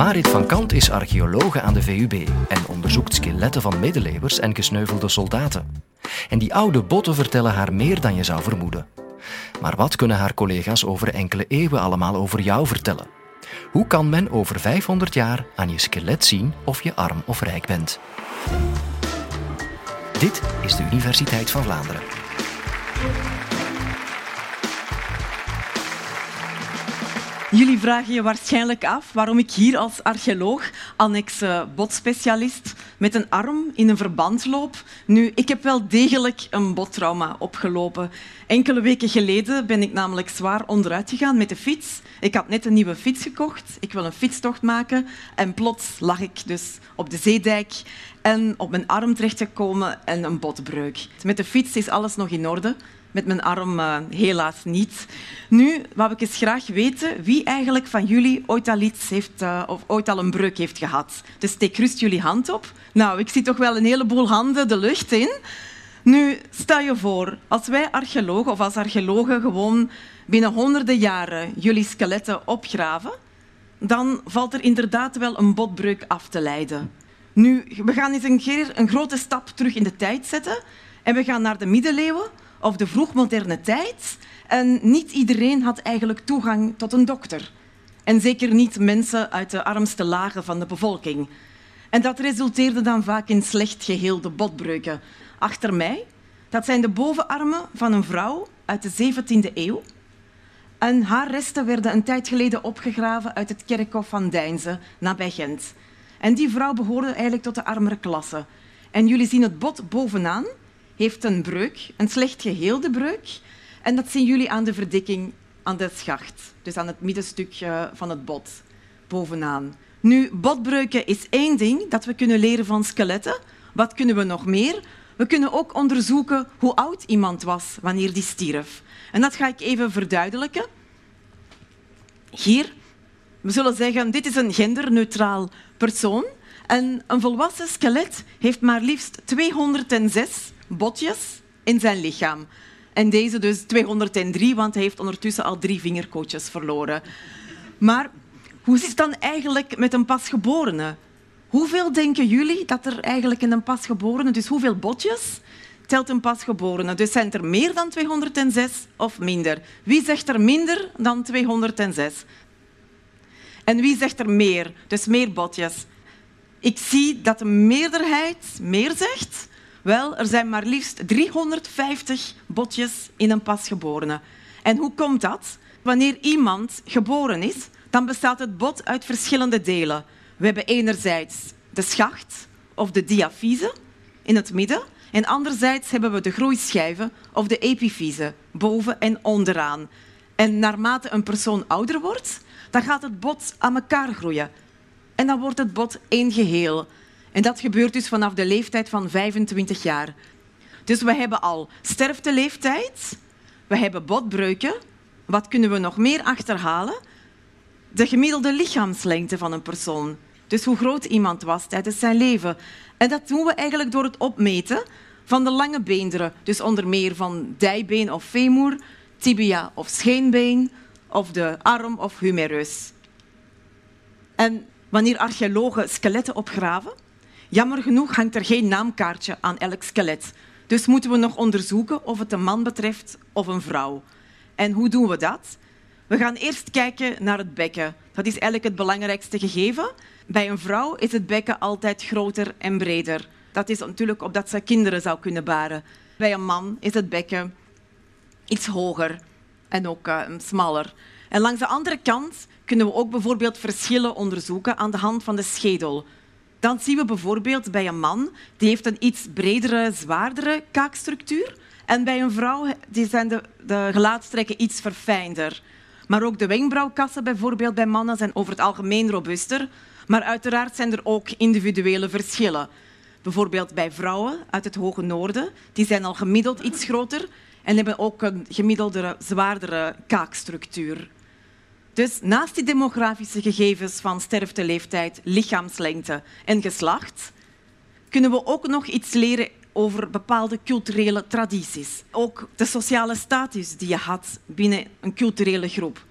Marit van Kant is archeologe aan de VUB en onderzoekt skeletten van middeleeuwers en gesneuvelde soldaten. En die oude botten vertellen haar meer dan je zou vermoeden. Maar wat kunnen haar collega's over enkele eeuwen allemaal over jou vertellen? Hoe kan men over 500 jaar aan je skelet zien of je arm of rijk bent? Dit is de Universiteit van Vlaanderen. Jullie vragen je waarschijnlijk af waarom ik hier als archeoloog, annex botspecialist, met een arm in een verband loop. Nu, ik heb wel degelijk een bottrauma opgelopen. Enkele weken geleden ben ik namelijk zwaar onderuit gegaan met de fiets. Ik had net een nieuwe fiets gekocht. Ik wil een fietstocht maken. En plots lag ik dus op de zeedijk en op mijn arm terechtgekomen en een botbreuk. Met de fiets is alles nog in orde met mijn arm uh, helaas niet. Nu wou ik eens graag weten wie eigenlijk van jullie ooit al iets heeft, uh, of ooit al een breuk heeft gehad. Dus steek rust jullie hand op. Nou, ik zie toch wel een heleboel handen de lucht in. Nu, stel je voor, als wij archeologen of als archeologen gewoon binnen honderden jaren jullie skeletten opgraven, dan valt er inderdaad wel een botbreuk af te leiden. Nu, we gaan eens een een grote stap terug in de tijd zetten en we gaan naar de middeleeuwen of de vroegmoderne tijd. En niet iedereen had eigenlijk toegang tot een dokter. En zeker niet mensen uit de armste lagen van de bevolking. En dat resulteerde dan vaak in slecht geheelde botbreuken. Achter mij, dat zijn de bovenarmen van een vrouw uit de 17e eeuw. En haar resten werden een tijd geleden opgegraven uit het kerkhof van Deinze, nabij Gent. En die vrouw behoorde eigenlijk tot de armere klasse. En jullie zien het bot bovenaan heeft een breuk, een slecht geheelde breuk. En dat zien jullie aan de verdikking aan de schacht, dus aan het middenstukje van het bot, bovenaan. Nu, botbreuken is één ding dat we kunnen leren van skeletten. Wat kunnen we nog meer? We kunnen ook onderzoeken hoe oud iemand was wanneer die stierf. En dat ga ik even verduidelijken. Hier, we zullen zeggen, dit is een genderneutraal persoon. En een volwassen skelet heeft maar liefst 206 botjes in zijn lichaam. En deze dus 203, want hij heeft ondertussen al drie vingerkootjes verloren. Maar hoe zit het dan eigenlijk met een pasgeborene? Hoeveel denken jullie dat er eigenlijk in een pasgeborene, dus hoeveel botjes telt een pasgeborene? Dus zijn er meer dan 206 of minder? Wie zegt er minder dan 206? En wie zegt er meer? Dus meer botjes. Ik zie dat de meerderheid meer zegt. Wel, er zijn maar liefst 350 botjes in een pasgeborene. En hoe komt dat? Wanneer iemand geboren is, dan bestaat het bot uit verschillende delen. We hebben enerzijds de schacht of de diafyse in het midden. En anderzijds hebben we de groeischijven of de epifyse boven en onderaan. En naarmate een persoon ouder wordt, dan gaat het bot aan elkaar groeien. En dan wordt het bot één geheel. En dat gebeurt dus vanaf de leeftijd van 25 jaar. Dus we hebben al sterfteleeftijd, we hebben botbreuken. Wat kunnen we nog meer achterhalen? De gemiddelde lichaamslengte van een persoon. Dus hoe groot iemand was tijdens zijn leven. En dat doen we eigenlijk door het opmeten van de lange beenderen. Dus onder meer van dijbeen of femur, tibia of scheenbeen, of de arm of humerus. En wanneer archeologen skeletten opgraven, Jammer genoeg hangt er geen naamkaartje aan elk skelet. Dus moeten we nog onderzoeken of het een man betreft of een vrouw. En hoe doen we dat? We gaan eerst kijken naar het bekken. Dat is eigenlijk het belangrijkste gegeven. Bij een vrouw is het bekken altijd groter en breder. Dat is natuurlijk opdat ze kinderen zou kunnen baren. Bij een man is het bekken iets hoger en ook uh, smaller. En langs de andere kant kunnen we ook bijvoorbeeld verschillen onderzoeken aan de hand van de schedel. Dan zien we bijvoorbeeld bij een man, die heeft een iets bredere, zwaardere kaakstructuur. En bij een vrouw die zijn de, de gelaatstrekken iets verfijnder. Maar ook de wenkbrauwkassen bijvoorbeeld bij mannen zijn over het algemeen robuuster. Maar uiteraard zijn er ook individuele verschillen. Bijvoorbeeld bij vrouwen uit het hoge noorden, die zijn al gemiddeld iets groter en hebben ook een gemiddelde zwaardere kaakstructuur. Dus naast die demografische gegevens van sterfteleeftijd, lichaamslengte en geslacht, kunnen we ook nog iets leren over bepaalde culturele tradities. Ook de sociale status die je had binnen een culturele groep.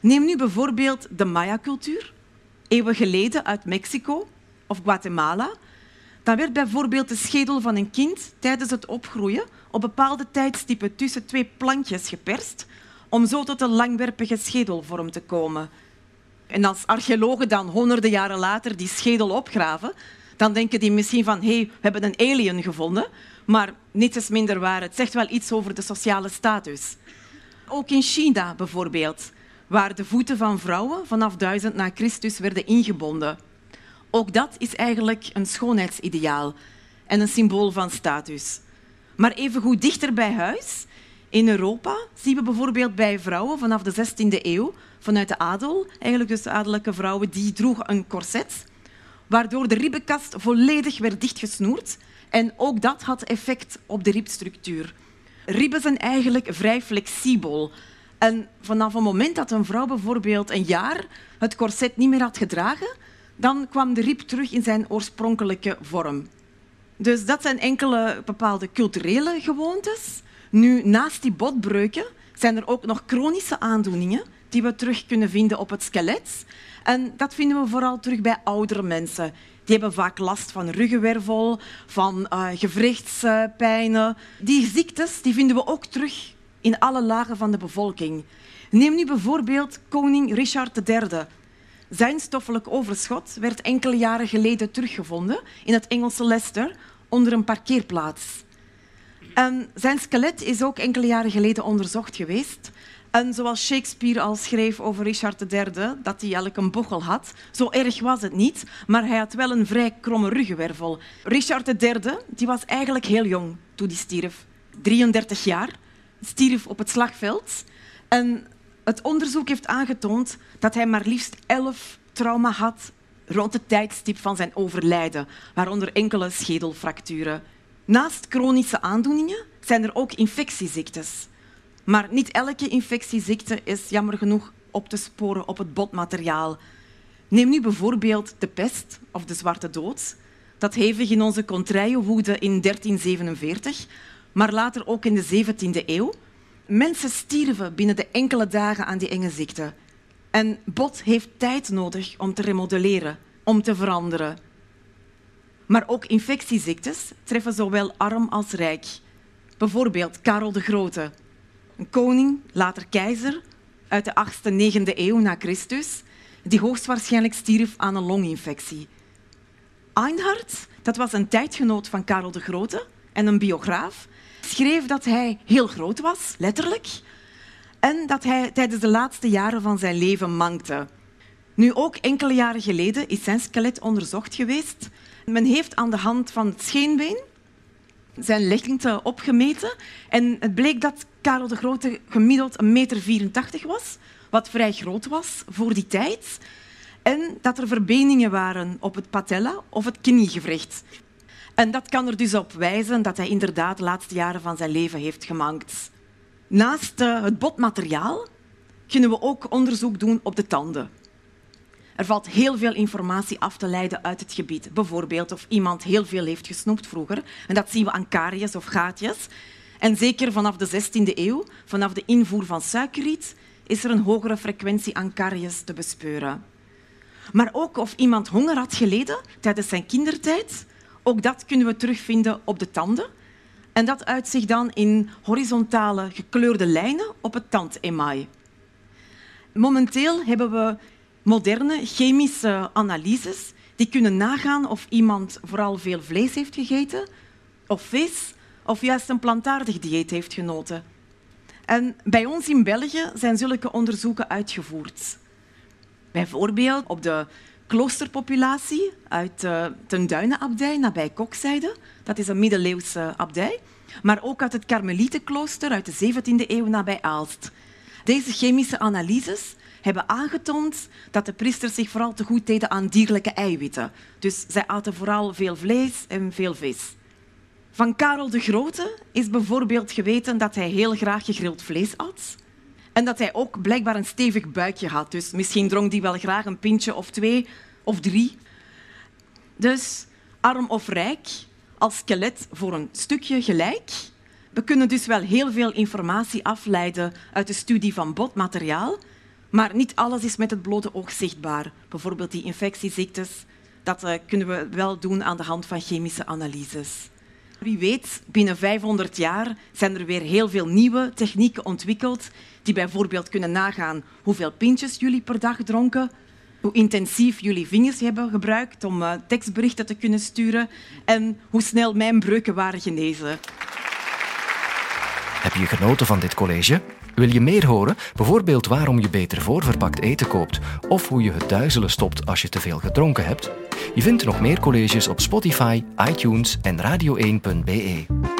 Neem nu bijvoorbeeld de Maya-cultuur. eeuwen geleden uit Mexico of Guatemala, dan werd bijvoorbeeld de schedel van een kind tijdens het opgroeien op bepaalde tijdstippen tussen twee plankjes geperst om zo tot een langwerpige schedelvorm te komen. En als archeologen dan honderden jaren later die schedel opgraven, dan denken die misschien van hé, hey, we hebben een alien gevonden. Maar niets is minder waar. Het zegt wel iets over de sociale status. Ook in China bijvoorbeeld, waar de voeten van vrouwen vanaf 1000 na Christus werden ingebonden. Ook dat is eigenlijk een schoonheidsideaal en een symbool van status. Maar even goed dichter bij huis, in Europa, zien we bijvoorbeeld bij vrouwen vanaf de 16e eeuw, vanuit de adel, eigenlijk dus de adellijke vrouwen, die droegen een corset, waardoor de ribbenkast volledig werd dichtgesnoerd. En ook dat had effect op de ribstructuur. Ribben zijn eigenlijk vrij flexibel. En vanaf het moment dat een vrouw bijvoorbeeld een jaar het corset niet meer had gedragen, dan kwam de rib terug in zijn oorspronkelijke vorm. Dus dat zijn enkele bepaalde culturele gewoontes. Nu, naast die botbreuken zijn er ook nog chronische aandoeningen die we terug kunnen vinden op het skelet. En dat vinden we vooral terug bij oudere mensen. Die hebben vaak last van ruggenwervel, van uh, gewrichtspijnen. Die ziektes die vinden we ook terug in alle lagen van de bevolking. Neem nu bijvoorbeeld koning Richard III. Zijn stoffelijk overschot werd enkele jaren geleden teruggevonden in het Engelse Leicester onder een parkeerplaats. En zijn skelet is ook enkele jaren geleden onderzocht geweest. En zoals Shakespeare al schreef over Richard III, dat hij eigenlijk een bochel had, zo erg was het niet, maar hij had wel een vrij kromme ruggenwervel. Richard III die was eigenlijk heel jong toen hij stierf. 33 jaar, stierf op het slagveld. En het onderzoek heeft aangetoond dat hij maar liefst 11 trauma had rond het tijdstip van zijn overlijden, waaronder enkele schedelfracturen. Naast chronische aandoeningen zijn er ook infectieziektes. Maar niet elke infectieziekte is jammer genoeg op te sporen op het botmateriaal. Neem nu bijvoorbeeld de pest of de zwarte dood. Dat hevig in onze contraille woedde in 1347, maar later ook in de 17e eeuw. Mensen stierven binnen de enkele dagen aan die enge ziekte. En bot heeft tijd nodig om te remodelleren, om te veranderen. Maar ook infectieziektes treffen zowel arm als rijk. Bijvoorbeeld Karel de Grote, een koning, later keizer, uit de 8e, 9e eeuw na Christus, die hoogstwaarschijnlijk stierf aan een longinfectie. Einhard, dat was een tijdgenoot van Karel de Grote en een biograaf, schreef dat hij heel groot was, letterlijk, en dat hij tijdens de laatste jaren van zijn leven mankte. Nu, ook enkele jaren geleden is zijn skelet onderzocht geweest. Men heeft aan de hand van het scheenbeen zijn lengte opgemeten en het bleek dat Karel de Grote gemiddeld een meter 84 was, wat vrij groot was voor die tijd. En dat er verbeningen waren op het patella of het kniegewricht. En dat kan er dus op wijzen dat hij inderdaad de laatste jaren van zijn leven heeft gemankt. Naast eh, het botmateriaal kunnen we ook onderzoek doen op de tanden. Er valt heel veel informatie af te leiden uit het gebied. Bijvoorbeeld of iemand heel veel heeft gesnoept vroeger. En dat zien we aan karies of gaatjes. En zeker vanaf de 16e eeuw, vanaf de invoer van suikerriet, is er een hogere frequentie aan karies te bespeuren. Maar ook of iemand honger had geleden tijdens zijn kindertijd, ook dat kunnen we terugvinden op de tanden. En dat uitzicht dan in horizontale gekleurde lijnen op het tandemaai. Momenteel hebben we moderne chemische analyses die kunnen nagaan of iemand vooral veel vlees heeft gegeten, of vis, of juist een plantaardig dieet heeft genoten. En bij ons in België zijn zulke onderzoeken uitgevoerd. Bijvoorbeeld op de kloosterpopulatie uit de Ten Duinenabdij nabij Kokzijde. Dat is een middeleeuwse abdij. Maar ook uit het Karmelietenklooster uit de 17e eeuw nabij Aalst. Deze chemische analyses hebben aangetoond dat de priesters zich vooral te goed deden aan dierlijke eiwitten. Dus zij aten vooral veel vlees en veel vis. Van Karel de Grote is bijvoorbeeld geweten dat hij heel graag gegrild vlees at. En dat hij ook blijkbaar een stevig buikje had. Dus misschien dronk hij wel graag een pintje of twee of drie. Dus arm of rijk, als skelet voor een stukje gelijk. We kunnen dus wel heel veel informatie afleiden uit de studie van botmateriaal, Maar niet alles is met het blote oog zichtbaar. Bijvoorbeeld die infectieziektes. Dat uh, kunnen we wel doen aan de hand van chemische analyses. Wie weet, binnen 500 jaar zijn er weer heel veel nieuwe technieken ontwikkeld die bijvoorbeeld kunnen nagaan hoeveel pintjes jullie per dag dronken, hoe intensief jullie vingers hebben gebruikt om uh, tekstberichten te kunnen sturen en hoe snel mijn breuken waren genezen. Heb je genoten van dit college? Wil je meer horen? Bijvoorbeeld waarom je beter voorverpakt eten koopt of hoe je het duizelen stopt als je te veel gedronken hebt? Je vindt nog meer colleges op Spotify, iTunes en radio1.be.